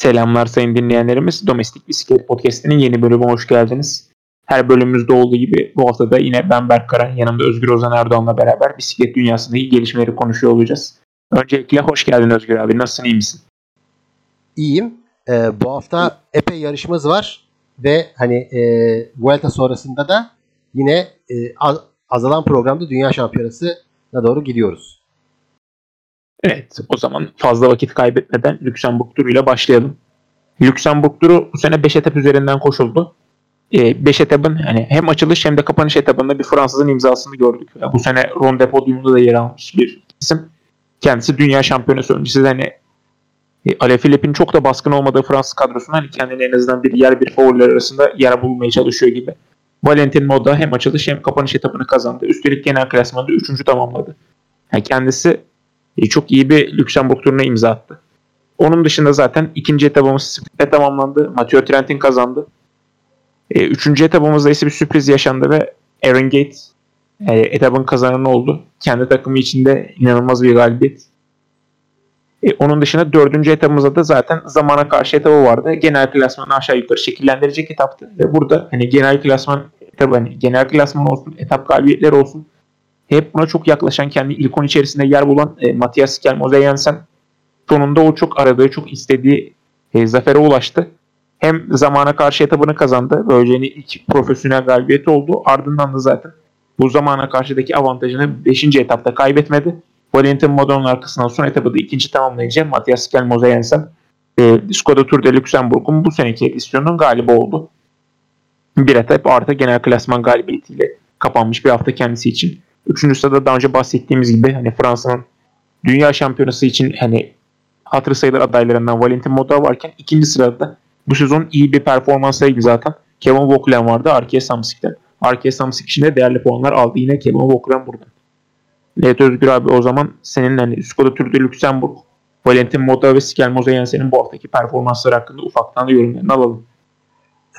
Selamlar sayın dinleyenlerimiz. Domestik Bisiklet Podcast'inin yeni bölümüne hoş geldiniz. Her bölümümüzde olduğu gibi bu hafta da yine ben Berk Karan, yanımda Özgür Ozan Erdoğan'la beraber bisiklet dünyasındaki gelişmeleri konuşuyor olacağız. Öncelikle hoş geldin Özgür abi. Nasılsın, iyi misin? İyiyim. Ee, bu hafta epey yarışımız var ve hani e, Vuelta sonrasında da yine e, az, azalan programda Dünya Şampiyonası'na doğru gidiyoruz. Evet o zaman fazla vakit kaybetmeden Lüksemburg turuyla başlayalım. Lüksemburg turu bu sene 5 etap üzerinden koşuldu. 5 e, etapın yani hem açılış hem de kapanış etabında bir Fransızın imzasını gördük. Bu sene Ronde Podium'da da yer almış bir isim. Kendisi dünya şampiyonası öncesi hani e, Alaphilippe'in çok da baskın olmadığı Fransız kadrosunda hani kendine en azından bir yer bir favoriler arasında yer bulmaya çalışıyor gibi. Valentin Moda hem açılış hem kapanış etapını kazandı. Üstelik genel klasmanda 3. tamamladı. Yani kendisi e, çok iyi bir Lüksemburg turuna imza attı. Onun dışında zaten ikinci etabımız sprintte tamamlandı. Mathieu Trentin kazandı. E, üçüncü etabımızda ise bir sürpriz yaşandı ve Aaron Gates e, etabın kazananı oldu. Kendi takımı içinde inanılmaz bir galibiyet. E, onun dışında dördüncü etabımızda da zaten zamana karşı etabı vardı. Genel klasmanı aşağı yukarı şekillendirecek etaptı. Ve burada hani genel klasman etabı hani genel klasman olsun, etap galibiyetleri olsun hep buna çok yaklaşan kendi ilk 10 içerisinde yer bulan e, Matias Kelmoze Jensen sonunda o çok aradığı, çok istediği e, zafere ulaştı. Hem zamana karşı etabını kazandı. Böylece ilk profesyonel galibiyeti oldu. Ardından da zaten bu zamana karşıdaki avantajını 5. etapta kaybetmedi. Valentin Modon'un arkasından son etabı da ikinci tamamlayınca Matias Kelmoze Jensen e, Skoda Tour de Luxembourg'un bu seneki edisyonunun galibi oldu. Bir etap artı genel klasman galibiyetiyle kapanmış bir hafta kendisi için. Üçüncü sırada daha önce bahsettiğimiz gibi hani Fransa'nın dünya şampiyonası için hani hatırı sayılır adaylarından Valentin Moda varken ikinci sırada bu sezon iyi bir performans sergiledi zaten. Kevin Vauquelin vardı Arkea Samsik'ten. Arkea Samsik için de değerli puanlar aldı yine Kevin Vauquelin buradan. Evet Özgür abi o zaman senin hani Skoda Tour de Luxemburg, Valentin Moda ve Sikel Mozayense'nin bu haftaki performansları hakkında ufaktan da yorumlarını alalım.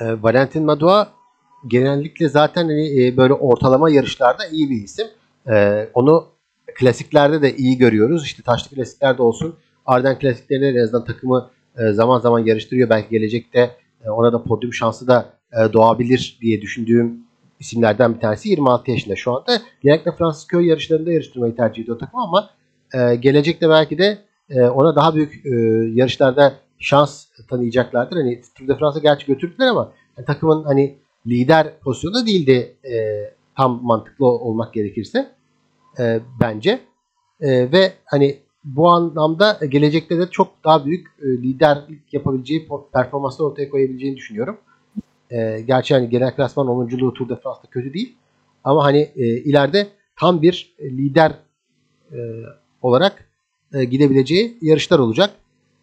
E, Valentin Madua genellikle zaten hani e, böyle ortalama yarışlarda iyi bir isim. E, onu klasiklerde de iyi görüyoruz. İşte taşlı klasiklerde olsun. Arden klasiklerinde en azından takımı e, zaman zaman yarıştırıyor. Belki gelecekte e, ona da podyum şansı da e, doğabilir diye düşündüğüm isimlerden bir tanesi 26 yaşında şu anda. Genellikle Fransız köy yarışlarında yarıştırmayı tercih ediyor takım ama e, gelecekte belki de e, ona daha büyük e, yarışlarda şans tanıyacaklardır. Hani Tour de France'a gerçi götürdüler ama yani takımın hani lider pozisyonda değildi e, tam mantıklı olmak gerekirse e, bence. E, ve hani bu anlamda gelecekte de çok daha büyük e, liderlik yapabileceği performanslar ortaya koyabileceğini düşünüyorum. E, gerçi hani genel klasman 10.luğu Tour de France'da kötü değil. Ama hani e, ileride tam bir lider e, olarak e, gidebileceği yarışlar olacak.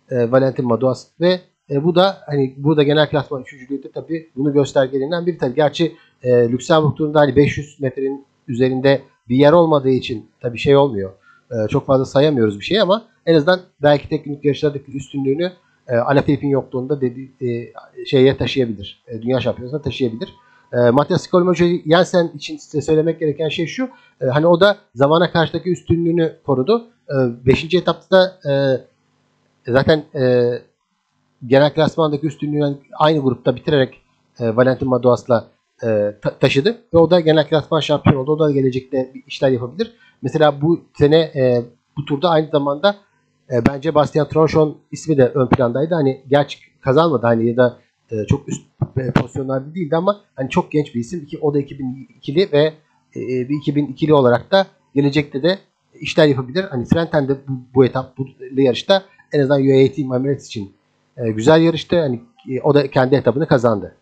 E, Valentin Madouas ve e, bu da hani burada genel klasman üçüncülüğü tabii bunu göstergelerinden bir tabii. Gerçi e, Lüksemburg turunda hani 500 metrenin üzerinde bir yer olmadığı için tabii şey olmuyor. E, çok fazla sayamıyoruz bir şey ama en azından belki teknik yarışlardaki üstünlüğünü e, Alaphilipp'in yokluğunda dedi, e, şeye taşıyabilir. E, dünya şampiyonasına taşıyabilir. E, Matias Kolmoje Jensen için size söylemek gereken şey şu. E, hani o da zamana karşıdaki üstünlüğünü korudu. 5. E, etapta e, zaten e, genel klasmandaki üstünlüğünü aynı grupta bitirerek e, Valentin Madouas'la e, ta- taşıdı. Ve o da genel klasman şampiyon oldu. O da gelecekte işler yapabilir. Mesela bu sene e, bu turda aynı zamanda e, bence Bastian Tronchon ismi de ön plandaydı. Hani gerçi kazanmadı hani ya da e, çok üst e, pozisyonlarda değildi ama hani çok genç bir isim. O da 2002'li ve e, bir 2002'li olarak da gelecekte de işler yapabilir. Hani Trenten de bu, bu etap bu yarışta en azından UAE Team Emirates için e, güzel yarıştı. Hani e, o da kendi etabını kazandı.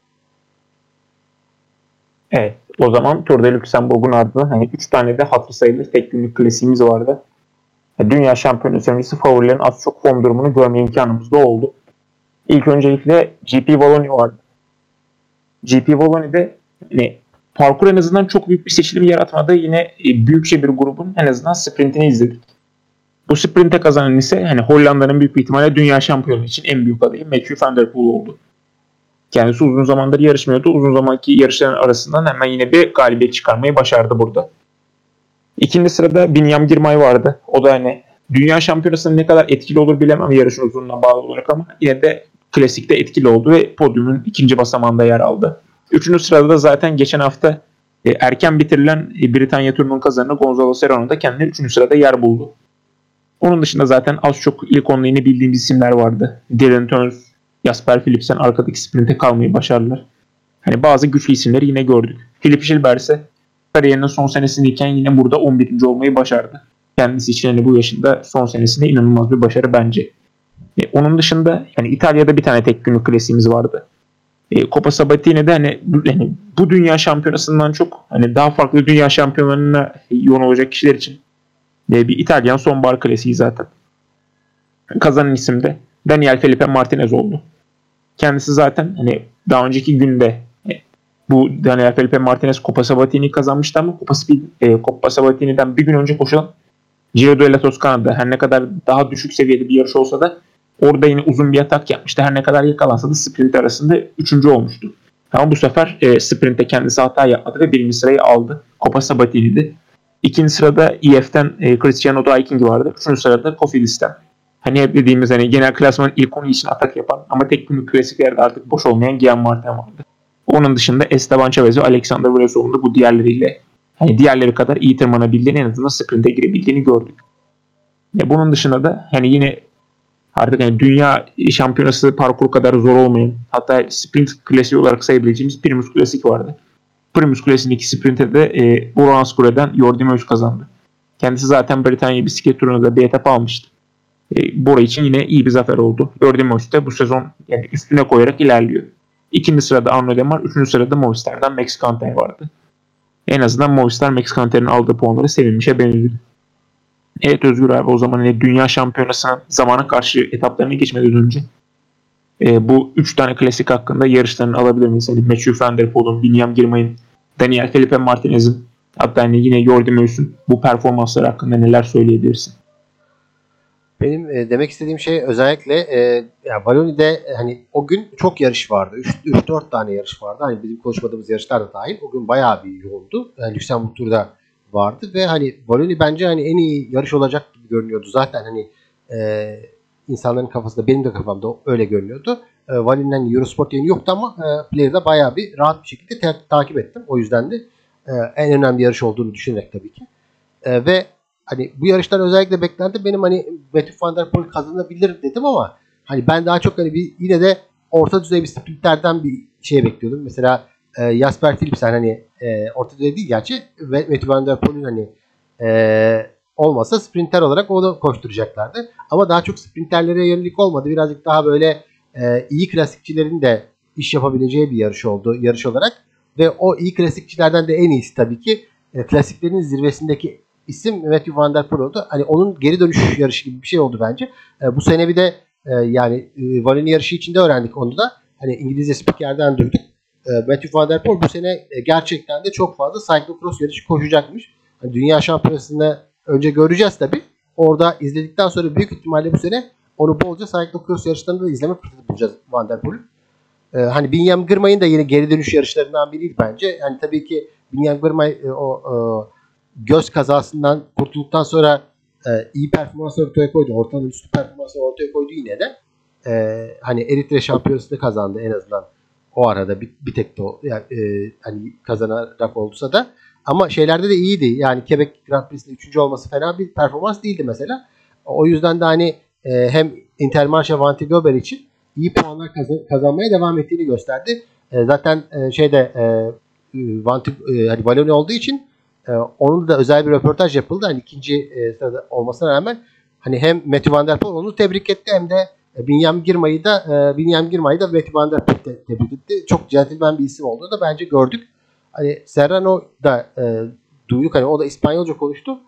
Evet. O zaman Tour de Luxembourg'un ardından hani 3 tane de hatır sayılır tek günlük klasiğimiz vardı. E, Dünya şampiyonası öncesi favorilerin az çok form durumunu görme imkanımız da oldu. İlk öncelikle GP Wallonie vardı. GP Walloniede hani parkur en azından çok büyük bir seçilim yaratmadı. Yine e, büyükçe bir grubun en azından sprintini izledik. Bu sprinte kazanan ise hani Hollanda'nın büyük bir ihtimalle dünya şampiyonu için en büyük adayı Matthew van der Poel oldu. Kendisi uzun zamandır yarışmıyordu. Uzun zamanki yarışların arasından hemen yine bir galibiyet çıkarmayı başardı burada. İkinci sırada Binyam Girmay vardı. O da hani dünya şampiyonasının ne kadar etkili olur bilemem yarışın uzunluğuna bağlı olarak ama yine de klasikte etkili oldu ve podyumun ikinci basamağında yer aldı. Üçüncü sırada da zaten geçen hafta e, erken bitirilen e, Britanya turunun kazananı Gonzalo Serrano da kendine üçüncü sırada yer buldu. Onun dışında zaten az çok ilk onlu yine bildiğimiz isimler vardı. Dylan Turns, Jasper Philipsen arkadaki sprinte kalmayı başardılar. Hani bazı güçlü isimleri yine gördük. Philip Gilbert ise kariyerinin son senesindeyken yine burada 11. olmayı başardı. Kendisi için hani bu yaşında son senesinde inanılmaz bir başarı bence. E, onun dışında yani İtalya'da bir tane tek günlük klasiğimiz vardı. E, Coppa Sabatini'de hani, hani bu dünya şampiyonasından çok hani daha farklı dünya şampiyonlarına yoğun olacak kişiler için e, bir İtalyan sonbahar klasiği zaten. Kazanan isim de Daniel Felipe Martinez oldu. Kendisi zaten hani daha önceki günde e, bu Daniel Felipe Martinez Coppa Sabatini kazanmıştı ama Speed, e, Coppa Sabatini'den bir gün önce koşulan Giro della Toscana'da her ne kadar daha düşük seviyede bir yarış olsa da orada yine uzun bir atak yapmıştı. Her ne kadar yakalansa da sprint arasında üçüncü olmuştu. Ama bu sefer e, sprintte kendisi hata yapmadı ve birinci sırayı aldı. Coppa Sabatini'di. İkinci sırada EF'den e, Cristiano Daiking vardı. Üçüncü sırada Kofidis'ten. Hani hep dediğimiz hani genel klasmanın ilk 10 için atak yapan ama tek günlük klasiklerde artık boş olmayan Gian Martin vardı. Onun dışında Esteban Chavez ve Alexander Vlasov'un da bu diğerleriyle hani diğerleri kadar iyi tırmanabildiğini en azından sprinte girebildiğini gördük. Ya bunun dışında da hani yine artık yani dünya şampiyonası parkur kadar zor olmayan hatta sprint klasiği olarak sayabileceğimiz Primus Klasik vardı. Primus Klasik'indeki sprinte de e, Uran Skure'den Jordi Möş kazandı. Kendisi zaten Britanya bisiklet turunda da bir etap almıştı. E, Bora için yine iyi bir zafer oldu. Jordi Möş de bu sezon yani üstüne koyarak ilerliyor. İkinci sırada Arno Demar, üçüncü sırada Movistar'dan Max Canter vardı. En azından Movistar Max Canter'in aldığı puanları sevinmişe benziyor. Evet Özgür abi o zaman hani dünya şampiyonasının zamana karşı etaplarını geçmeden önce e, bu üç tane klasik hakkında yarışlarını alabilir miyiz? Hani Matthew Van Der Poel'un, William Girmay'ın, Daniel Felipe Martinez'in hatta hani yine Jordi Meus'un bu performansları hakkında neler söyleyebilirsin? Benim e, demek istediğim şey özellikle e, ya Valoni'de e, hani o gün çok yarış vardı. 3-4 tane yarış vardı. Hani bizim konuşmadığımız yarışlar da dahil. O gün bayağı bir yoğundu. Yani Lüksemburg turda vardı ve hani Valoni bence hani en iyi yarış olacak gibi görünüyordu. Zaten hani e, insanların kafasında benim de kafamda öyle görünüyordu. E, Valini'den Eurosport yayını yoktu ama e, Player'da bayağı bir rahat bir şekilde te- takip ettim. O yüzden de e, en önemli yarış olduğunu düşünerek tabii ki. E, ve hani bu yarıştan özellikle beklenti benim hani Matthew Van Der Poel kazanabilir dedim ama hani ben daha çok hani bir yine de orta düzey bir sprinterden bir şey bekliyordum. Mesela e, Jasper Philipsen hani e, orta düzey değil gerçi ve Matthew Van Der Poel'in hani e, olmasa sprinter olarak onu koşturacaklardı. Ama daha çok sprinterlere yönelik olmadı. Birazcık daha böyle e, iyi klasikçilerin de iş yapabileceği bir yarış oldu yarış olarak. Ve o iyi klasikçilerden de en iyisi tabii ki e, klasiklerin zirvesindeki isim Matthew Van Der Poel oldu. Hani onun geri dönüş yarışı gibi bir şey oldu bence. E, bu sene bir de e, yani e, Valeni yarışı içinde öğrendik onu da. Hani İngilizce spikerden duyduk. E, Matthew Van Der Poel bu sene e, gerçekten de çok fazla cyclocross yarışı koşacakmış. Hani dünya şampiyonasında önce göreceğiz tabi. Orada izledikten sonra büyük ihtimalle bu sene onu bolca cyclocross yarışlarında da izleme fırsatı bulacağız Van Der Poel'ün. Ee, hani Binyam Gırmay'ın da yine geri dönüş yarışlarından biriydi bence. Yani tabii ki Binyam Gırmay e, o e, göz kazasından kurtulduktan sonra e, iyi performans ortaya koydu. Ortalama üstü performans ortaya koydu yine de. E, hani Eritre şampiyonasını kazandı en azından o arada bir, bir tek de o, yani, e, hani kazanarak olsa da ama şeylerde de iyiydi. Yani Quebec Grand Prix'sinde 3. olması fena bir performans değildi mesela. O yüzden de hani e, hem Intermarché Vanti Gober için iyi puanlar kazan, kazanmaya devam ettiğini gösterdi. E, zaten e, şeyde e, Vanti e, hani Valoni olduğu için e, onun da özel bir röportaj yapıldı. Hani ikinci e, sırada olmasına rağmen hani hem Matthew Van Der Poel onu tebrik etti hem de e, Binyam Girmay'ı da e, Binyam Girmay'ı da Matthew Van Der Poel tebrik etti. Çok centilmen bir isim olduğunu da bence gördük. Hani Serrano da e, duyduk hani o da İspanyolca konuştu.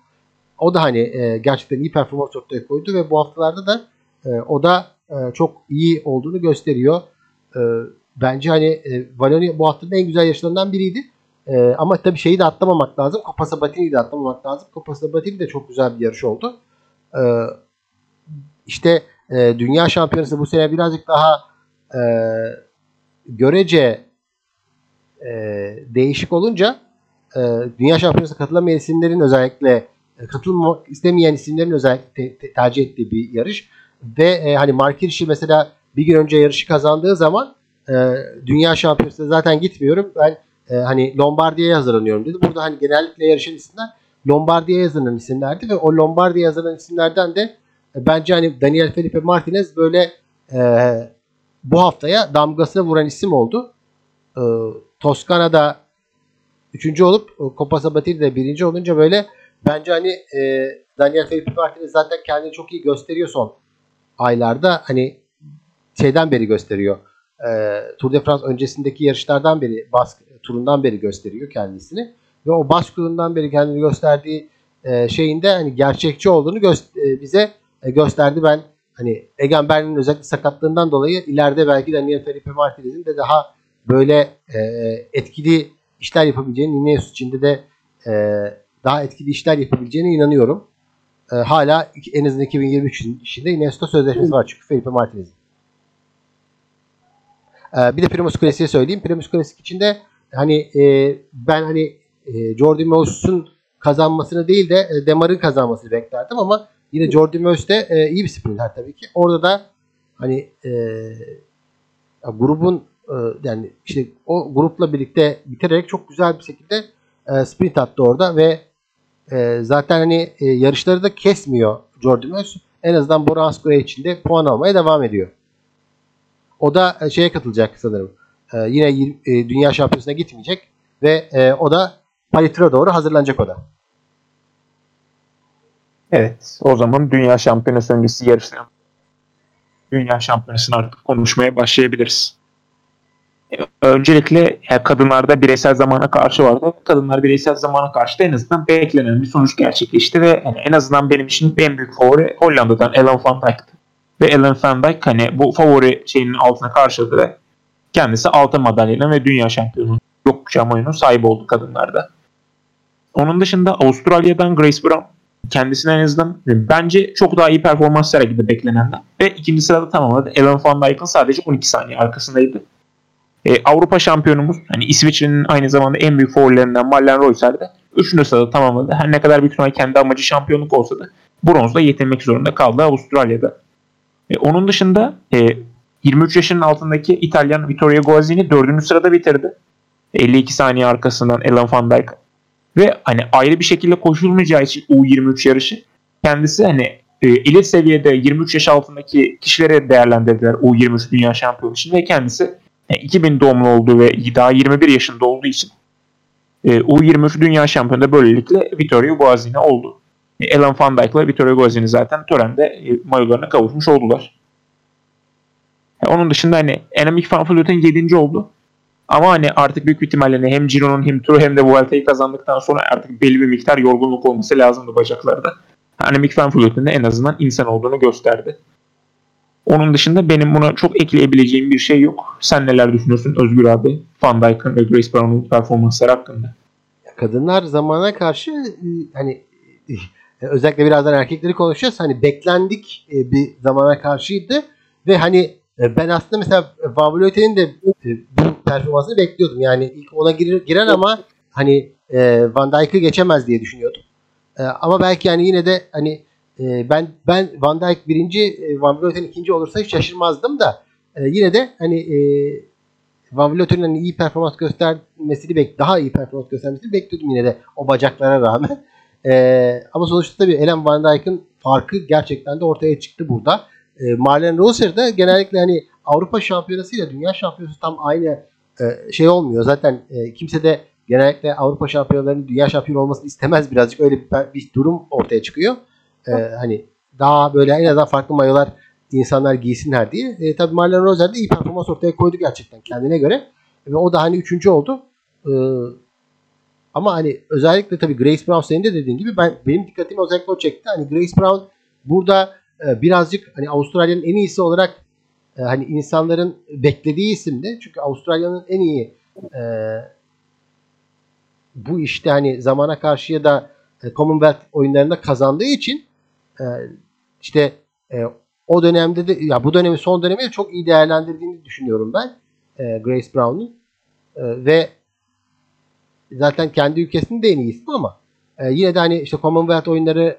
O da hani e, gerçekten iyi performans ortaya koydu ve bu haftalarda da e, o da e, çok iyi olduğunu gösteriyor. E, bence hani e, Valoni bu haftanın en güzel yarışlarından biriydi. E, ama tabii şeyi de atlamamak lazım. Copa Sabatini'yi de atlamamak lazım. Copa Sabatini de çok güzel bir yarış oldu. E, işte e, Dünya Şampiyonası bu sene birazcık daha e, görece e, değişik olunca e, Dünya Şampiyonası'na katılamayan isimlerin özellikle katılmak istemeyen isimlerin özellikle te, te, tercih ettiği bir yarış. Ve e, hani Mark Hirschi mesela bir gün önce yarışı kazandığı zaman e, dünya şampiyonasına zaten gitmiyorum. Ben e, hani Lombardia'ya hazırlanıyorum dedi. Burada hani genellikle yarışan isimler Lombardia'ya hazırlanan isimlerdi ve o Lombardia'ya hazırlanan isimlerden de e, bence hani Daniel Felipe Martinez böyle e, bu haftaya damgasını vuran isim oldu. E, Toskana'da üçüncü olup e, Copa Sabati'de birinci olunca böyle bence hani e, Daniel Felipe Martinez zaten kendini çok iyi gösteriyor son aylarda. Hani şeyden beri gösteriyor. E, Tour de France öncesindeki yarışlardan beri, Bask turundan beri gösteriyor kendisini. Ve o Bask turundan beri kendini gösterdiği e, şeyinde hani gerçekçi olduğunu gö- e, bize e, gösterdi. Ben hani Egan Bernal'in özellikle sakatlığından dolayı ileride belki Daniel Felipe Martinez'in de daha böyle e, etkili işler yapabileceğini Ineos içinde de e, daha etkili işler yapabileceğine inanıyorum. E, hala en azından 2023 içinde Ineos'ta sözleşmesi var çünkü Felipe Martinez'in. E, bir de Primus Classic'i söyleyeyim. Primus Classic içinde hani e, ben hani e, Jordi Meuss'un kazanmasını değil de e, Demar'ın kazanmasını beklerdim ama yine Jordi Meuss de e, iyi bir sprinter tabii ki. Orada da hani e, grubun e, yani işte o grupla birlikte biterek çok güzel bir şekilde e, sprint attı orada ve e, zaten hani e, yarışları da kesmiyor Jordi Meuss. En azından Bora Hansgrohe için de puan almaya devam ediyor. O da e, şeye katılacak sanırım. E, yine e, Dünya Şampiyonası'na gitmeyecek ve e, o da Palitro'ya doğru hazırlanacak o da. Evet. O zaman Dünya Şampiyonası öncesi yarışlarım. Dünya Şampiyonası'nı artık konuşmaya başlayabiliriz. Öncelikle kadınlarda bireysel zamana karşı vardı. Kadınlar bireysel zamana karşı da en azından beklenen bir sonuç gerçekleşti ve yani en azından benim için en büyük favori Hollanda'dan Ellen van Dijk'tı. Ve Ellen van Dijk hani bu favori şeyinin altına karşıladı ve kendisi altın madalyayla ve dünya şampiyonu yok oyunun sahibi oldu kadınlarda. Onun dışında Avustralya'dan Grace Brown kendisine en azından bence çok daha iyi performans sergiledi beklenenden. Ve ikinci sırada tamamladı. Ellen Van Dijk'ın sadece 12 saniye arkasındaydı. E, Avrupa şampiyonumuz hani İsviçre'nin aynı zamanda en büyük favorilerinden Marlen Reusser de 3. sırada tamamladı. Her ne kadar büyük ihtimalle kendi amacı şampiyonluk olsa da bronzla yetinmek zorunda kaldı Avustralya'da. E, onun dışında e, 23 yaşının altındaki İtalyan Vittorio Guazzini 4. sırada bitirdi. 52 saniye arkasından Ellen Van Dijk. Ve hani ayrı bir şekilde koşulmayacağı için U23 yarışı kendisi hani e, elit seviyede 23 yaş altındaki kişilere değerlendirdiler U23 Dünya Şampiyonu için ve kendisi 2000 doğumlu olduğu ve daha 21 yaşında olduğu için e, U23 Dünya Şampiyonu böylelikle Vittorio Guazzini oldu. E, Ellen Van Dijk ile Vittorio Guazzini zaten törende e, mayolarına kavuşmuş oldular. E, onun dışında hani Enemik Van Vleuten 7. oldu. Ama hani artık büyük ihtimalle hani hem Giro'nun hem Tour hem de Vuelta'yı kazandıktan sonra artık belli bir miktar yorgunluk olması lazımdı bacaklarda. Hani Mick Van Vleuten'in en azından insan olduğunu gösterdi. Onun dışında benim buna çok ekleyebileceğim bir şey yok. Sen neler düşünüyorsun Özgür abi? Van Dijk'ın ve Grace Brown'un performansları hakkında. Kadınlar zamana karşı e, hani e, özellikle birazdan erkekleri konuşacağız. Hani beklendik e, bir zamana karşıydı ve hani ben aslında mesela Van Vleuten'in de bu performansını bekliyordum. Yani ilk ona girer, girer ama hani Van Dijk'ı geçemez diye düşünüyordum. Ama belki yani yine de hani e, ben ben Van Dijk birinci, e, Van Vleuten ikinci olursa hiç şaşırmazdım da e, yine de hani e, Van Vleuten'in hani iyi performans göstermesini bek daha iyi performans göstermesini bekliyordum yine de o bacaklara rağmen. Ama sonuçta tabii Ellen Van Dijk'ın farkı gerçekten de ortaya çıktı burada. E, Marlen Reusser de genellikle hani Avrupa Şampiyonası ile Dünya Şampiyonası tam aynı şey olmuyor. Zaten kimse de genellikle Avrupa şampiyonlarının dünya şampiyonu olmasını istemez birazcık öyle bir, bir durum ortaya çıkıyor. E, hani daha böyle en azından farklı mayolar insanlar giysinler diye. E, tabii Marlon Roser de iyi performans ortaya koydu gerçekten kendine göre. Ve o da hani üçüncü oldu. E, ama hani özellikle tabii Grace Brown senin de dediğin gibi ben benim dikkatimi özellikle o çekti. Hani Grace Brown burada e, birazcık hani Avustralya'nın en iyisi olarak e, hani insanların beklediği isimdi. Çünkü Avustralya'nın en iyi e, bu işte hani zamana karşıya da e, Commonwealth oyunlarında kazandığı için e, işte e, o dönemde de ya bu dönemi son dönemi de çok iyi değerlendirdiğini düşünüyorum ben e, Grace Brown'un e, ve zaten kendi ülkesinin de en iyisi ama yine de hani işte Commonwealth oyunları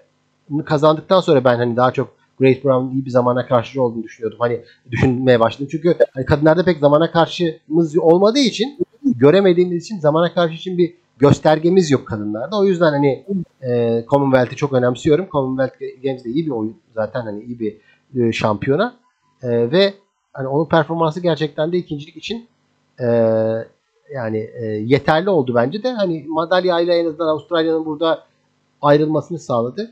kazandıktan sonra ben hani daha çok Grace Brown'un iyi bir zamana karşı olduğunu düşünüyordum. Hani düşünmeye başladım. Çünkü hani kadınlarda pek zamana karşımız olmadığı için göremediğimiz için zamana karşı için bir göstergemiz yok kadınlarda. O yüzden hani e, Commonwealth'i çok önemsiyorum. Commonwealth Games'de iyi bir oyun zaten hani iyi bir e, şampiyona e, ve hani onun performansı gerçekten de ikincilik için e, yani e, yeterli oldu bence de. Hani madalyayla en azından Avustralya'nın burada ayrılmasını sağladı.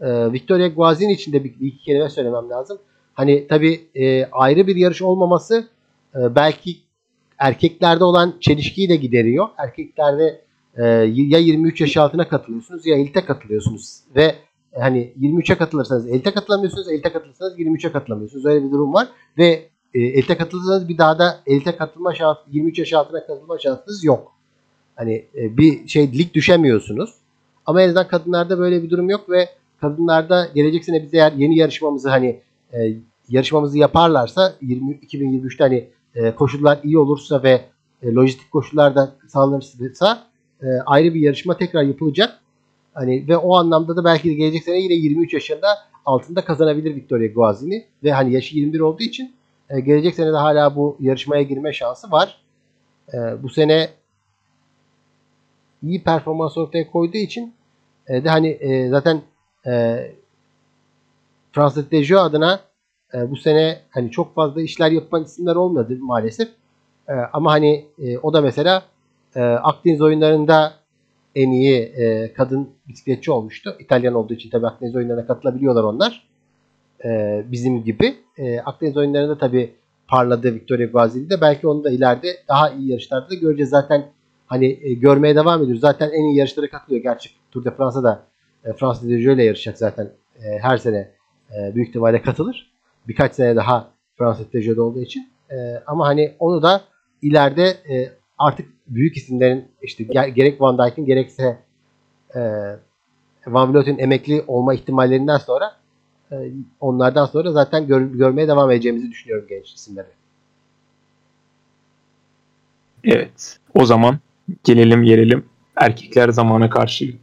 E, Victoria Guazin için de bir, bir iki kelime söylemem lazım. Hani tabii e, ayrı bir yarış olmaması e, belki erkeklerde olan çelişkiyi de gideriyor. Erkeklerde e, ya 23 yaş altına katılıyorsunuz ya elite katılıyorsunuz ve hani 23'e katılırsanız elite katılamıyorsunuz, elite katılırsanız 23'e katılamıyorsunuz. Öyle bir durum var ve e, elite katılırsanız bir daha da elite katılma şansı 23 yaş altına katılma şansınız yok. Hani e, bir şey lig düşemiyorsunuz. Ama en azından kadınlarda böyle bir durum yok ve kadınlarda gelecek sene biz eğer yeni yarışmamızı hani e, yarışmamızı yaparlarsa 20, 2023'te hani e, koşullar iyi olursa ve e, lojistik koşullar da sağlanırsa e, ayrı bir yarışma tekrar yapılacak. Hani ve o anlamda da belki de gelecek sene yine 23 yaşında altında kazanabilir Victoria Guazini ve hani yaşı 21 olduğu için e, gelecek sene de hala bu yarışmaya girme şansı var. E, bu sene iyi performans ortaya koyduğu için e, de hani e, zaten e, Francis Dejo adına e, bu sene hani çok fazla işler yapan isimler olmadı maalesef. E, ama hani e, o da mesela e, Akdeniz oyunlarında en iyi e, kadın bisikletçi olmuştu. İtalyan olduğu için tabii Akdeniz oyunlarına katılabiliyorlar onlar. E, bizim gibi. E, Akdeniz oyunlarında tabii parladı Victoria Guazili'de. Belki onu da ileride daha iyi yarışlarda da göreceğiz. Zaten hani e, görmeye devam ediyoruz. Zaten en iyi yarışlara katılıyor. Gerçi Tour de Fransa'da e, Fransız ile yarışacak zaten e, her sene e, büyük ihtimalle katılır. Birkaç sene daha Fransız Dejo'da olduğu için. E, ama hani onu da ileride e, artık büyük isimlerin işte gerek Van Dijk'in gerekse e, Van Vleut'ün emekli olma ihtimallerinden sonra e, onlardan sonra zaten gör, görmeye devam edeceğimizi düşünüyorum genç isimleri. Evet. O zaman gelelim gelelim erkekler zamana karşı.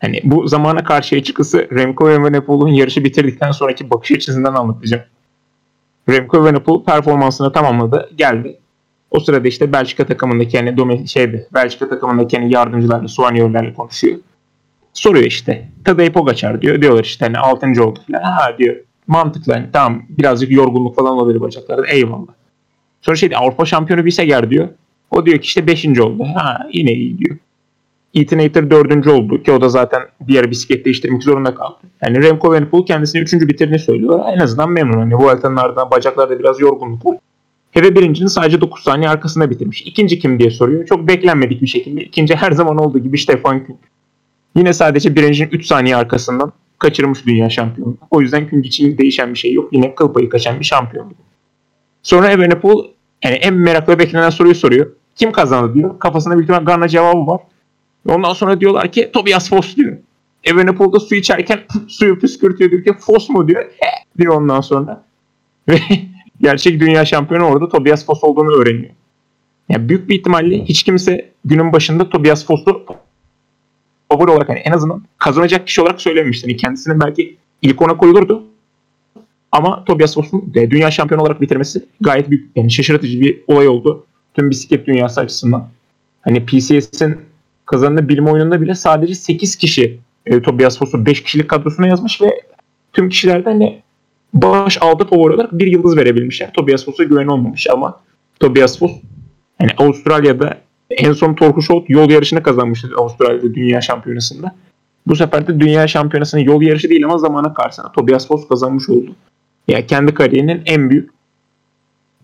Hani bu zamana karşı açıkçası Remco ve Evenepoel'un yarışı bitirdikten sonraki bakış açısından anlatacağım. Remco Evenepoel performansını tamamladı. Geldi. O sırada işte Belçika takımındaki yani domi şeydi Belçika takımındaki yani yardımcılarla suanyörlerle konuşuyor. Soruyor işte. Tadej Pogacar diyor. Diyorlar işte hani 6. oldu falan. Ha diyor. Mantıklı hani tamam birazcık yorgunluk falan olabilir bacaklarda. Eyvallah. Sonra şey Avrupa şampiyonu Viseger diyor. O diyor ki işte 5. oldu. Ha yine iyi diyor. Etinator 4. oldu ki o da zaten diğer bisiklet değiştirmek zorunda kaldı. Yani Remco Evenepoel kendisini 3. bitirdiğini söylüyor. En azından memnun. Hani bu ardından bacaklarda biraz yorgunluk var. Heve birincinin sadece 9 saniye arkasında bitirmiş. İkinci kim diye soruyor. Çok beklenmedik bir şekilde. İkinci her zaman olduğu gibi Stefan Küng. Yine sadece birincinin 3 saniye arkasından kaçırmış dünya şampiyonu. O yüzden Küng için değişen bir şey yok. Yine kıl payı kaçan bir şampiyon. Sonra Evenepoel yani en merakla beklenen soruyu soruyor. Kim kazandı diyor. Kafasında büyük ihtimal Garna cevabı var. Ondan sonra diyorlar ki Tobias Foss diyor. Evenepoel da su içerken suyu püskürtüyor diyor ki Foss mu diyor. He diyor ondan sonra. Ve gerçek dünya şampiyonu orada Tobias Foss olduğunu öğreniyor. Yani büyük bir ihtimalle hiç kimse günün başında Tobias Foss'u favori olarak hani en azından kazanacak kişi olarak söylememişti. Yani kendisinin belki ilk ona koyulurdu. Ama Tobias Foss'un dünya şampiyonu olarak bitirmesi gayet büyük yani şaşırtıcı bir olay oldu. Tüm bisiklet dünyası açısından. Hani PCS'in kazandığı bilim oyununda bile sadece 8 kişi e, Tobias Foss'u 5 kişilik kadrosuna yazmış ve tüm kişilerden hani baş aldı favori olarak bir yıldız verebilmişler. Tobias Foss'a güven olmamış ama Tobias Foss yani Avustralya'da en son Torkuşolt yol yarışını kazanmıştı Avustralya'da dünya şampiyonasında. Bu sefer de dünya şampiyonasının yol yarışı değil ama zamana karşısında Tobias Foss kazanmış oldu. Yani kendi kariyerinin en büyük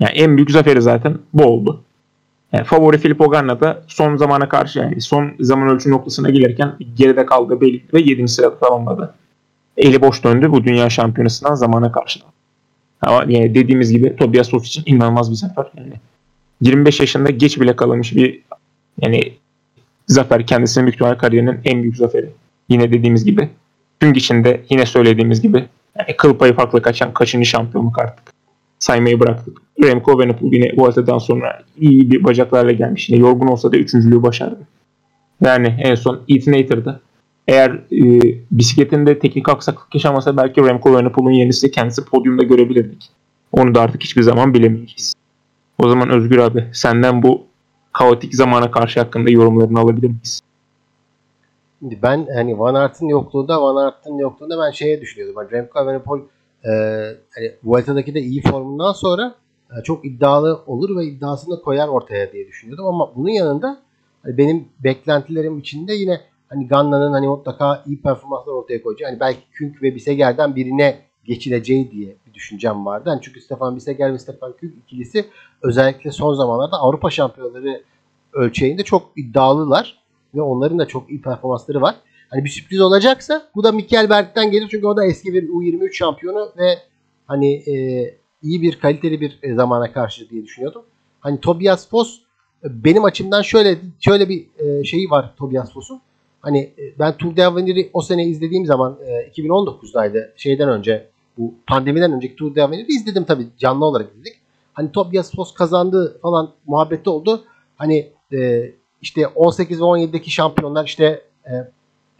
yani en büyük zaferi zaten bu oldu. Yani favori Filip Ogarna da son zamana karşı yani son zaman ölçüm noktasına gelirken geride kaldı belli ve 7. sırada tamamladı eli boş döndü bu dünya şampiyonasından zamana karşı. Ama yani dediğimiz gibi Tobias Foss için inanılmaz bir zafer. Yani 25 yaşında geç bile kalmış bir yani zafer kendisinin büyük kariyerinin en büyük zaferi. Yine dediğimiz gibi. Gün içinde yine söylediğimiz gibi yani kıl payı farklı kaçan kaçıncı şampiyonluk artık saymayı bıraktık. Remco Evenepoel yine bu artadan sonra iyi bir bacaklarla gelmiş. Yine yorgun olsa da üçüncülüğü başardı. Yani en son Ethan Hater'da Eğer e, bisikletinde teknik aksaklık yaşamasa belki Remco Evenepoel'un yenisi kendisi podyumda görebilirdik. Onu da artık hiçbir zaman bilemeyeceğiz. O zaman Özgür abi senden bu kaotik zamana karşı hakkında yorumlarını alabilir miyiz? Ben hani Van Aert'in yokluğunda Van Aert'in yokluğunda ben şeye düşünüyordum. Hani Remco Evenepoel e, hani Vuelta'daki de iyi formundan sonra e, çok iddialı olur ve iddiasını koyar ortaya diye düşünüyordum. Ama bunun yanında hani benim beklentilerim içinde yine hani Ganna'nın hani mutlaka iyi performanslar ortaya koyacağı. Hani belki Künk ve Biseger'den birine geçileceği diye bir düşüncem vardı. Yani çünkü Stefan Biseger ve Stefan Künk ikilisi özellikle son zamanlarda Avrupa şampiyonları ölçeğinde çok iddialılar ve onların da çok iyi performansları var. Hani bir sürpriz olacaksa bu da Mikel Berg'den gelir çünkü o da eski bir U23 şampiyonu ve hani e, iyi bir kaliteli bir e, zamana karşı diye düşünüyordum. Hani Tobias Foss e, benim açımdan şöyle şöyle bir e, şeyi var Tobias Foss'un. Hani e, ben Tour de Avenir'i o sene izlediğim zaman e, 2019'daydı. Şeyden önce bu pandemiden önceki Tour de Avenir'i izledim tabii canlı olarak izledik. Hani Tobias Foss kazandı falan muhabbeti oldu. Hani e, işte 18 ve 17'deki şampiyonlar işte e,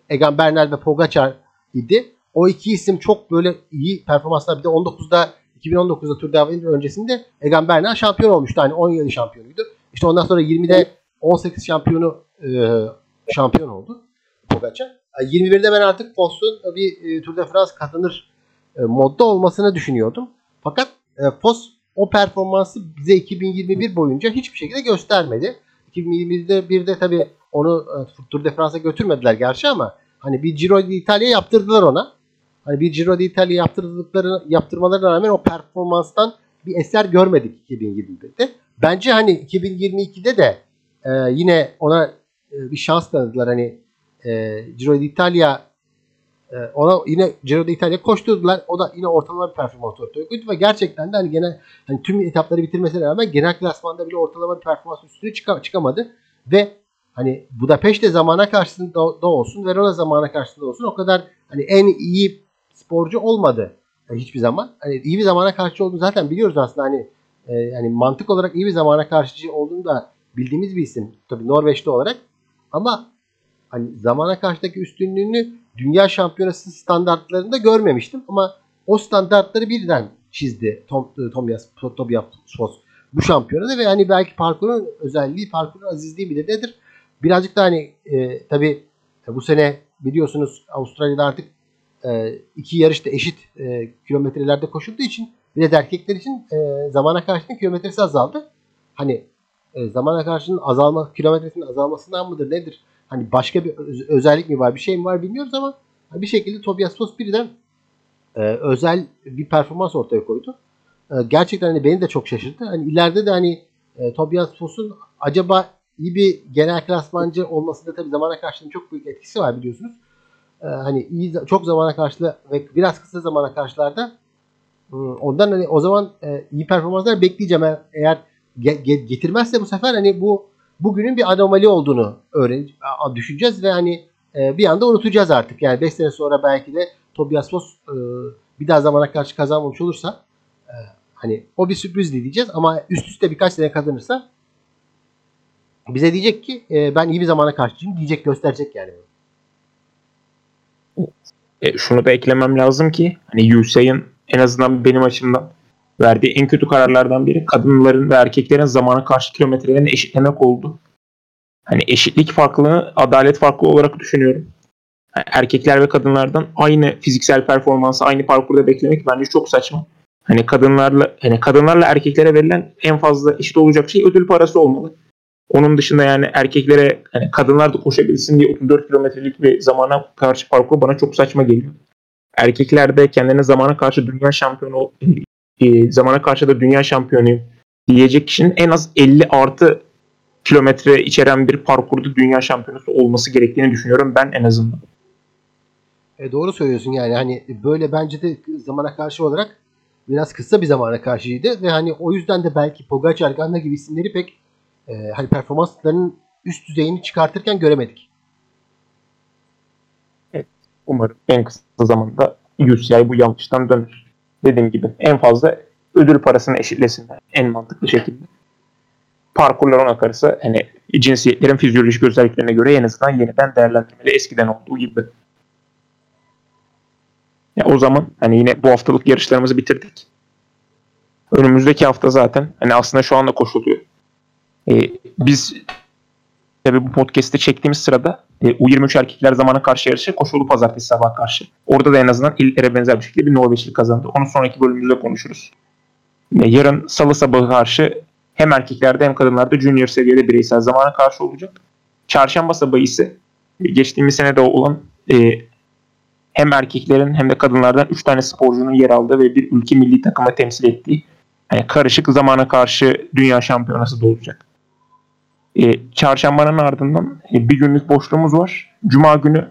Egan Bernal ve Pogacar idi. O iki isim çok böyle iyi performanslar. Bir de 19'da 2019'da Tour de Avenir öncesinde Egan Bernal şampiyon olmuştu. Hani 17 şampiyonuydu. İşte ondan sonra 20'de 18 şampiyonu e, şampiyon oldu Pogacar. 21'de ben artık Foss'un bir e, Tour de France kazanır e, modda olmasını düşünüyordum. Fakat e, Foss o performansı bize 2021 boyunca hiçbir şekilde göstermedi. 2021'de bir de tabii onu e, Tour de France'a götürmediler gerçi ama hani bir Giro d'Italia yaptırdılar ona. Hani bir Giro d'Italia yaptırdıkları yaptırmalarına rağmen o performanstan bir eser görmedik 2021'de. Bence hani 2022'de de e, yine ona e, bir şans tanıdılar. Hani e, Giro d'Italia e, ona yine Giro d'Italia koşturdular. O da yine ortalama bir performans ortaya koydu ve gerçekten de hani genel hani tüm etapları bitirmesine rağmen genel klasmanda bile ortalama bir performans üstüne çıka, çıkamadı ve hani Budapeşte zamana karşısında da olsun, Verona zamana karşısında olsun o kadar hani en iyi sporcu olmadı yani hiçbir zaman. Hani iyi bir zamana karşı olduğunu zaten biliyoruz aslında hani e, yani mantık olarak iyi bir zamana karşı olduğunu da bildiğimiz bir isim. Tabii Norveçli olarak. Ama hani zamana karşıdaki üstünlüğünü dünya şampiyonası standartlarında görmemiştim ama o standartları birden çizdi Tom, Tobias, Tobias Foss bu şampiyonada ve hani belki parkurun özelliği, parkurun azizliği bile nedir? Birazcık da hani e, tabi bu sene biliyorsunuz Avustralya'da artık e, iki yarışta eşit e, kilometrelerde koşulduğu için bir de erkekler için e, zamana karşının kilometresi azaldı. Hani e, zamana karşının azalma, kilometresinin azalmasından mıdır nedir? Hani başka bir öz- özellik mi var, bir şey mi var bilmiyoruz ama bir şekilde Tobias Foss birden e, özel bir performans ortaya koydu. E, gerçekten hani beni de çok şaşırttı. Hani ileride de hani e, Tobias Foss'un acaba iyi bir genel klasmancı olmasında tabii zamana karşılığında çok büyük etkisi var biliyorsunuz. E, hani iyi çok zamana karşılığı ve biraz kısa zamana karşılarda e, ondan hani o zaman e, iyi performanslar bekleyeceğim. Eğer ge- ge- getirmezse bu sefer hani bu bugünün bir anomali olduğunu öğren düşüneceğiz ve hani e, bir anda unutacağız artık. Yani 5 sene sonra belki de Tobias Foss e, bir daha zamana karşı kazanmamış olursa e, hani o bir sürpriz diyeceğiz ama üst üste birkaç sene kazanırsa bize diyecek ki e, ben iyi bir zamana karşıyım diyecek gösterecek yani. E, şunu da eklemem lazım ki hani USA'ın en azından benim açımdan verdiği en kötü kararlardan biri kadınların ve erkeklerin zamana karşı kilometrelerini eşitlemek oldu. Hani eşitlik farklılığını adalet farklı olarak düşünüyorum. Yani erkekler ve kadınlardan aynı fiziksel performansı aynı parkurda beklemek bence çok saçma. Hani kadınlarla hani kadınlarla erkeklere verilen en fazla eşit olacak şey ödül parası olmalı. Onun dışında yani erkeklere hani kadınlar da koşabilsin diye 34 kilometrelik bir zamana karşı parkur bana çok saçma geliyor. Erkekler de kendine zamana karşı dünya şampiyonu e, zamana karşı da dünya şampiyonuyum diyecek kişinin en az 50 artı kilometre içeren bir parkurda dünya şampiyonası olması gerektiğini düşünüyorum ben en azından. E doğru söylüyorsun yani hani böyle bence de zamana karşı olarak biraz kısa bir zamana karşıydı ve hani o yüzden de belki Pogacar, Ganna gibi isimleri pek e, hani performanslarının üst düzeyini çıkartırken göremedik. Evet, umarım en kısa zamanda UCI bu yanlıştan dönür. Dediğim gibi en fazla ödül parasını eşitlesinler en mantıklı şekilde. parkurlar ona karısı hani cinsiyetlerin fizyolojik özelliklerine göre en azından yeniden değerlendirmeli eskiden olduğu gibi. Ya o zaman hani yine bu haftalık yarışlarımızı bitirdik. Önümüzdeki hafta zaten hani aslında şu anda koşuluyor. Ee, biz tabi bu podcast'i çektiğimiz sırada e, U23 erkekler zamana karşı yarışı koşulu pazartesi sabah karşı. Orada da en azından illere benzer bir şekilde bir Norveçli kazandı. Onu sonraki bölümümüzde konuşuruz. E, yarın salı sabahı karşı hem erkeklerde hem kadınlarda junior seviyede bireysel zamana karşı olacak. Çarşamba sabahı ise e, geçtiğimiz sene de olan e, hem erkeklerin hem de kadınlardan 3 tane sporcunun yer aldığı ve bir ülke milli takıma temsil ettiği yani karışık zamana karşı dünya şampiyonası da olacak. E, çarşambanın ardından e, bir günlük boşluğumuz var. Cuma günü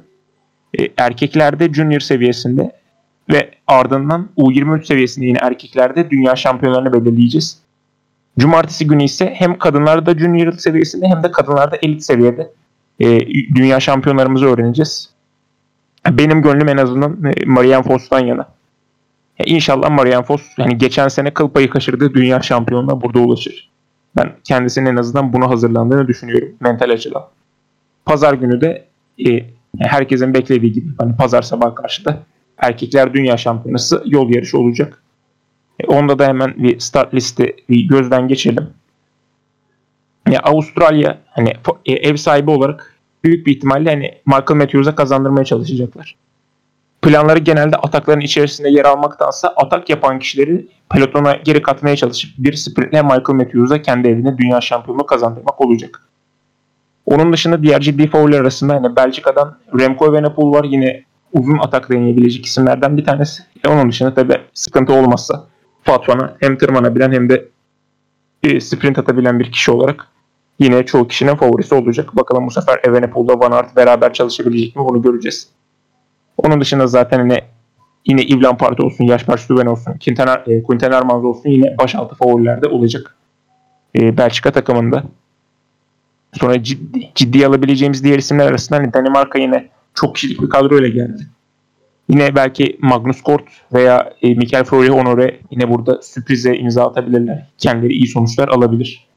e, erkeklerde junior seviyesinde ve ardından U23 seviyesinde yine erkeklerde dünya şampiyonlarını belirleyeceğiz. Cumartesi günü ise hem kadınlarda junior seviyesinde hem de kadınlarda elit seviyede e, dünya şampiyonlarımızı öğreneceğiz. Benim gönlüm en azından e, Marianne Foss'tan yana. Ya inşallah Marianne Foss yani geçen sene kıl payı kaçırdığı dünya şampiyonluğuna burada ulaşır. Ben kendisinin en azından buna hazırlandığını düşünüyorum mental açıdan. Pazar günü de e, herkesin beklediği gibi hani pazar sabah karşıda erkekler dünya şampiyonası yol yarışı olacak. E, onda da hemen bir start listi bir gözden geçelim. Ya Avustralya hani e, ev sahibi olarak büyük bir ihtimalle hani Michael Matthews'a kazandırmaya çalışacaklar. Planları genelde atakların içerisinde yer almaktansa atak yapan kişileri pelotona geri katmaya çalışıp bir sprintle Michael Matthews'a kendi evine dünya şampiyonluğu kazandırmak olacak. Onun dışında diğer ciddi favoriler arasında hani Belçika'dan Remco Evenepoel var yine uzun atak deneyebilecek isimlerden bir tanesi. E onun dışında tabi sıkıntı olmazsa patrona hem tırmanabilen hem de e, sprint atabilen bir kişi olarak yine çoğu kişinin favorisi olacak. Bakalım bu sefer Evenepoel'la Van Aert beraber çalışabilecek mi bunu göreceğiz. Onun dışında zaten yine yine Yves Parti olsun, Yaşper Stuyven olsun, Quintana, e, olsun yine başaltı favorilerde olacak. E, Belçika takımında. Sonra ciddi, ciddi alabileceğimiz diğer isimler arasında hani Danimarka yine çok kişilik bir kadroyla geldi. Yine belki Magnus Kort veya e, Mikel Fleury Honore yine burada sürprize imza atabilirler. Kendileri iyi sonuçlar alabilir.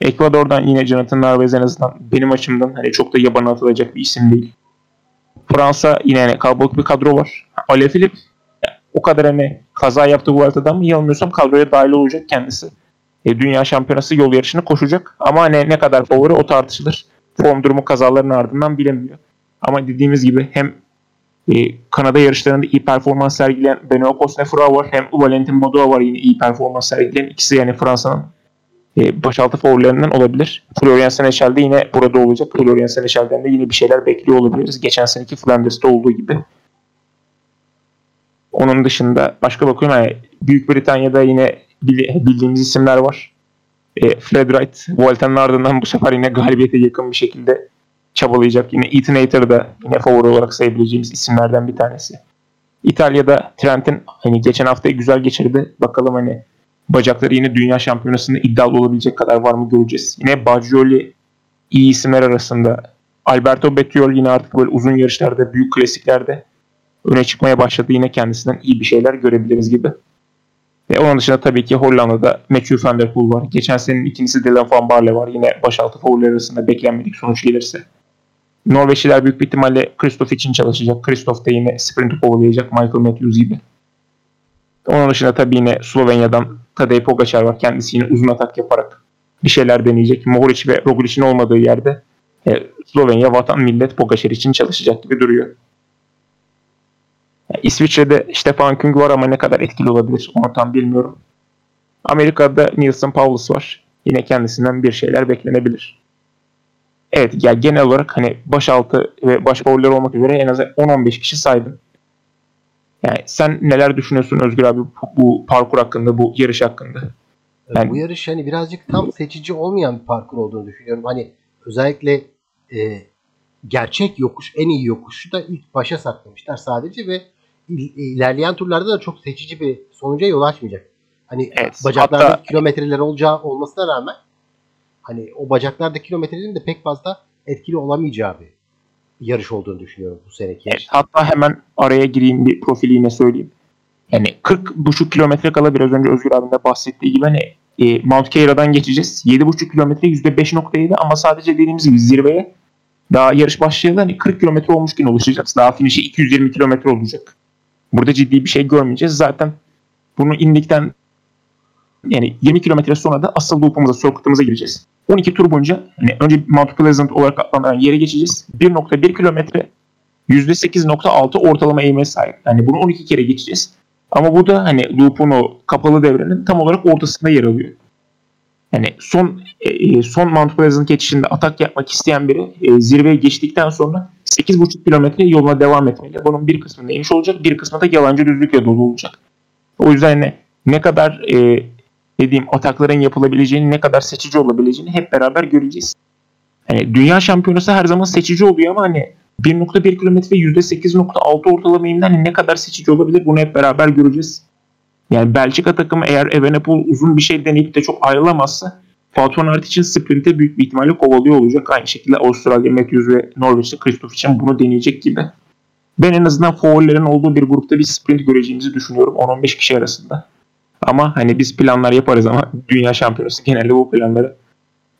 Ekvador'dan yine Jonathan Narvaez en azından benim açımdan hani çok da yabana atılacak bir isim değil. Fransa yine hani kalabalık bir kadro var. Ale Filip o kadar hani kaza yaptı bu Vuelta'dan mı yanılmıyorsam kadroya dahil olacak kendisi. E, dünya şampiyonası yol yarışını koşacak. Ama hani ne kadar favori o tartışılır. Form durumu kazaların ardından bilemiyor. Ama dediğimiz gibi hem e, Kanada yarışlarında iyi performans sergileyen Benoît Cosnefroid var. Hem Valentin Madouas var yine iyi performans sergileyen. ikisi yani Fransa'nın e, başaltı favorilerinden olabilir. Florian Senechal de yine burada olacak. Florian Senechal'den de yine bir şeyler bekliyor olabiliriz. Geçen seneki Flanders'ta olduğu gibi. Onun dışında başka bakıyorum yani Büyük Britanya'da yine bildiğimiz isimler var. E, Fred Wright, Voltan'ın ardından bu sefer yine galibiyete yakın bir şekilde çabalayacak. Yine Ethan Hayter yine favori olarak sayabileceğimiz isimlerden bir tanesi. İtalya'da Trent'in hani geçen haftayı güzel geçirdi. Bakalım hani bacakları yine dünya şampiyonasında iddialı olabilecek kadar var mı göreceğiz. Yine Baggioli iyi isimler arasında. Alberto Bettiol yine artık böyle uzun yarışlarda, büyük klasiklerde öne çıkmaya başladı. Yine kendisinden iyi bir şeyler görebiliriz gibi. Ve onun dışında tabii ki Hollanda'da Matthew van der Poel var. Geçen senenin ikincisi Dylan van Barle var. Yine başaltı favoriler arasında beklenmedik sonuç gelirse. Norveçliler büyük bir ihtimalle Kristoff için çalışacak. Kristoff da yine sprint kovalayacak Michael Matthews gibi. Onun dışında tabii yine Slovenya'dan Tadej Pogacar var. Kendisi yine uzun atak yaparak bir şeyler deneyecek. Mohoric ve Roglic'in olmadığı yerde e, Slovenya vatan millet Pogacar için çalışacak gibi duruyor. Yani İsviçre'de Stefan Küng var ama ne kadar etkili olabilir onu tam bilmiyorum. Amerika'da Nielsen Paulus var. Yine kendisinden bir şeyler beklenebilir. Evet yani genel olarak hani başaltı ve baş olmak üzere en az 10-15 kişi saydım. Yani sen neler düşünüyorsun Özgür abi bu, parkur hakkında, bu yarış hakkında? Yani, bu yarış hani birazcık tam seçici olmayan bir parkur olduğunu düşünüyorum. Hani özellikle e, gerçek yokuş, en iyi yokuşu da ilk başa saklamışlar sadece ve ilerleyen turlarda da çok seçici bir sonuca yol açmayacak. Hani evet, bacaklarda hatta... kilometreler olacağı olmasına rağmen hani o bacaklarda kilometrelerin de pek fazla etkili olamayacağı bir yarış olduğunu düşünüyorum bu seneki. Evet, hatta hemen araya gireyim bir profili yine söyleyeyim. Yani 40 buçuk kilometre kala biraz önce Özgür abinin de bahsettiği gibi hani e, Mount Keira'dan geçeceğiz. 7,5 kilometre %5.7 ama sadece dediğimiz gibi zirveye daha yarış başlayalı hani 40 kilometre olmuşken ulaşacağız. Daha finişi 220 kilometre olacak. Burada ciddi bir şey görmeyeceğiz. Zaten bunu indikten yani 20 kilometre sonra da asıl loop'umuza, circuit'ımıza gireceğiz. 12 tur boyunca hani önce Mount Pleasant olarak adlandırılan yere geçeceğiz. 1.1 kilometre %8.6 ortalama eğime sahip. Yani bunu 12 kere geçeceğiz. Ama bu da hani loop'un o kapalı devrenin tam olarak ortasında yer alıyor. Yani son e, son Mount Pleasant geçişinde atak yapmak isteyen biri e, zirveye geçtikten sonra 8.5 kilometre yoluna devam etmeli. Bunun bir kısmında iniş olacak, bir kısmında yalancı düzlükle dolu olacak. O yüzden ne, ne kadar e, dediğim atakların yapılabileceğini, ne kadar seçici olabileceğini hep beraber göreceğiz. Yani dünya şampiyonası her zaman seçici oluyor ama hani 1.1 kilometre %8.6 ortalama hani ne kadar seçici olabilir bunu hep beraber göreceğiz. Yani Belçika takımı eğer Evenepoel uzun bir şey deneyip de çok ayrılamazsa van Aert için sprinte büyük bir ihtimalle kovalıyor olacak. Aynı şekilde Avustralya Matthews ve Norveç'te Christoph için bunu deneyecek gibi. Ben en azından favorilerin olduğu bir grupta bir sprint göreceğimizi düşünüyorum 10-15 kişi arasında. Ama hani biz planlar yaparız ama dünya şampiyonası genelde bu planları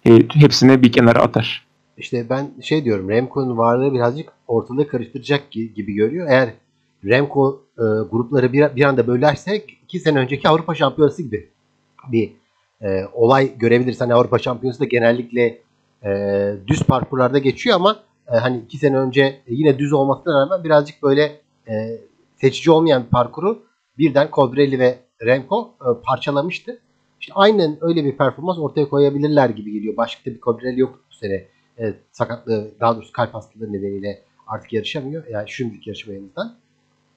e, hepsini bir kenara atar. İşte ben şey diyorum Remco'nun varlığı birazcık ortalığı karıştıracak gibi görüyor. Eğer Remco e, grupları bir, bir anda bölersek iki sene önceki Avrupa Şampiyonası gibi bir e, olay görebiliriz. Hani Avrupa Şampiyonası da genellikle e, düz parkurlarda geçiyor ama e, hani iki sene önce yine düz olmasına rağmen birazcık böyle e, seçici olmayan parkuru birden Colbrelli ve Remco e, parçalamıştı. İşte aynen öyle bir performans ortaya koyabilirler gibi geliyor. Başka bir Colbrelli yok bu sene. E, sakatlığı daha doğrusu kalp hastalığı nedeniyle artık yarışamıyor. Yani şimdilik yarışmayımızdan.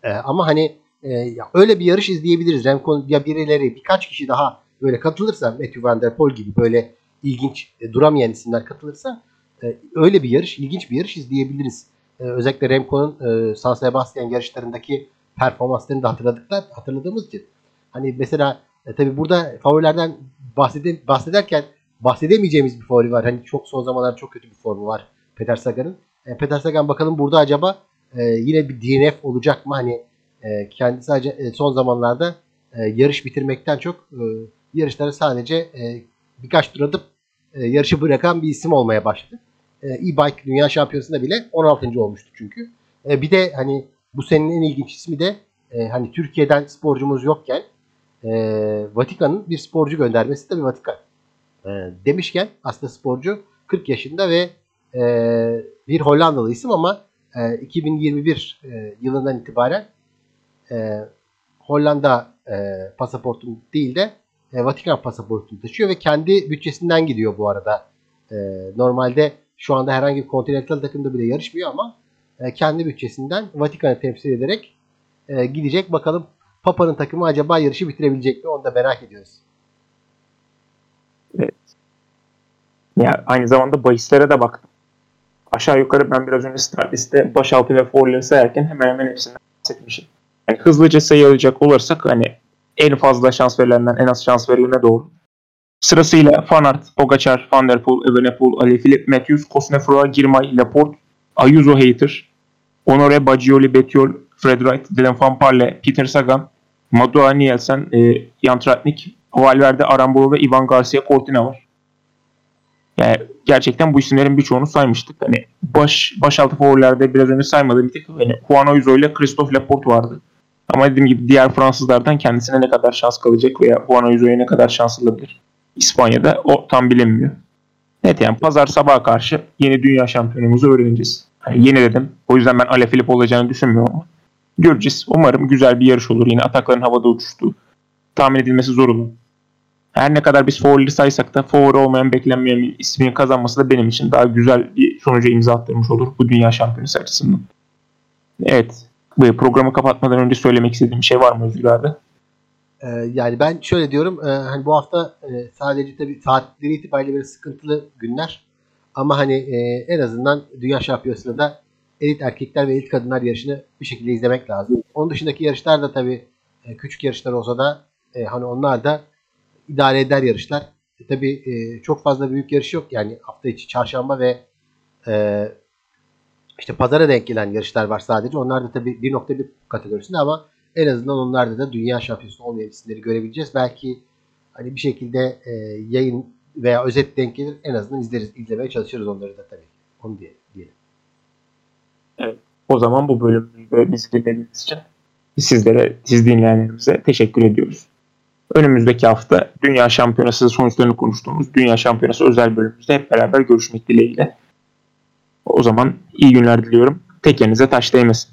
E, ama hani e, ya öyle bir yarış izleyebiliriz. Remco ya birileri birkaç kişi daha böyle katılırsa Matthew Van Der Poel gibi böyle ilginç e, duramayan isimler katılırsa e, öyle bir yarış, ilginç bir yarış izleyebiliriz. E, özellikle Remco'nun e, San Sebastian yarışlarındaki performanslarını da hatırladıklar, hatırladığımız için. Hani mesela e, tabi burada favorilerden bahsede, bahsederken bahsedemeyeceğimiz bir favori var. Hani çok son zamanlarda çok kötü bir formu var Peter Sagan'ın. E, Peter Sagan bakalım burada acaba e, yine bir DNF olacak mı? Hani e, kendisi e, son zamanlarda e, yarış bitirmekten çok e, yarışlara sadece e, birkaç tur atıp e, yarışı bırakan bir isim olmaya başladı. E, e-bike dünya şampiyonasında bile 16. olmuştu çünkü. E, bir de hani bu senin en ilginç ismi de e, hani Türkiye'den sporcumuz yokken e, Vatikan'ın bir sporcu göndermesi tabii Vatikan. E, demişken aslında sporcu 40 yaşında ve e, bir Hollandalı isim ama e, 2021 e, yılından itibaren e, Hollanda e, pasaportunu değil de e, Vatikan pasaportunu taşıyor ve kendi bütçesinden gidiyor bu arada. E, normalde şu anda herhangi bir kontinental takımda bile yarışmıyor ama e, kendi bütçesinden Vatikan'ı temsil ederek e, gidecek. Bakalım Papa'nın takımı acaba yarışı bitirebilecek mi? Onu da merak ediyoruz. Evet. Ya aynı zamanda bahislere de baktım. Aşağı yukarı ben biraz önce Starlist'te başaltı ve fore'ları sayarken hemen hemen hepsinden bahsetmişim. Yani hızlıca sayı alacak olursak hani en fazla şans verilenden en az şans verilene doğru. Sırasıyla Fanart, Pogacar, Van der Poel, Evenepoel, Ali Philip, Matthews, Cosnefroy, Girmay, Laporte, Ayuso Hater, Honore Baggioli, Bettiol, Fred Wright, Dylan Van Parle, Peter Sagan, Madua Nielsen, e, Jan Tratnik, Valverde, Aramburu ve Ivan Garcia Cortina var. Yani gerçekten bu isimlerin birçoğunu saymıştık. Hani baş başaltı favorilerde biraz önce saymadığım tek hani Juan Ayuso ile Christophe Laporte vardı. Ama dediğim gibi diğer Fransızlardan kendisine ne kadar şans kalacak veya Juan Ayuso'ya ne kadar şans alabilir İspanya'da o tam bilinmiyor. Evet yani pazar sabaha karşı yeni dünya şampiyonumuzu öğreneceğiz. Hani yeni dedim. O yüzden ben Ale Filip olacağını düşünmüyorum ama. Göreceğiz. Umarım güzel bir yarış olur. Yine atakların havada uçuştuğu. Tahmin edilmesi zor olur. Her ne kadar biz favori saysak da favori olmayan beklenmeyen bir ismini kazanması da benim için daha güzel bir sonuca imza attırmış olur bu dünya şampiyonası açısından. Evet. Bu programı kapatmadan önce söylemek istediğim bir şey var mı Özgür abi? Ee, yani ben şöyle diyorum. E, hani bu hafta e, sadece tabii saatleri itibariyle böyle sıkıntılı günler. Ama hani e, en azından Dünya Şampiyonası'nda da elit erkekler ve elit kadınlar yarışını bir şekilde izlemek lazım. Onun dışındaki yarışlar da tabii e, küçük yarışlar olsa da e, hani onlar da idare eder yarışlar. E, tabii e, çok fazla büyük yarış yok. Yani hafta içi çarşamba ve e, işte pazara denk gelen yarışlar var sadece. Onlar da tabii 1.1 kategorisinde ama en azından onlarda da dünya şampiyonu olmayan isimleri görebileceğiz. Belki hani bir şekilde e, yayın veya özet denk gelir en azından izleriz. izlemeye çalışırız onları da tabii. Onu diye, O zaman bu bölümde bizi dinlediğiniz için sizlere, siz dinleyenlerimize teşekkür ediyoruz. Önümüzdeki hafta Dünya Şampiyonası sonuçlarını konuştuğumuz Dünya Şampiyonası özel bölümümüzde hep beraber görüşmek dileğiyle. O zaman iyi günler diliyorum. Tekerinize taş değmesin.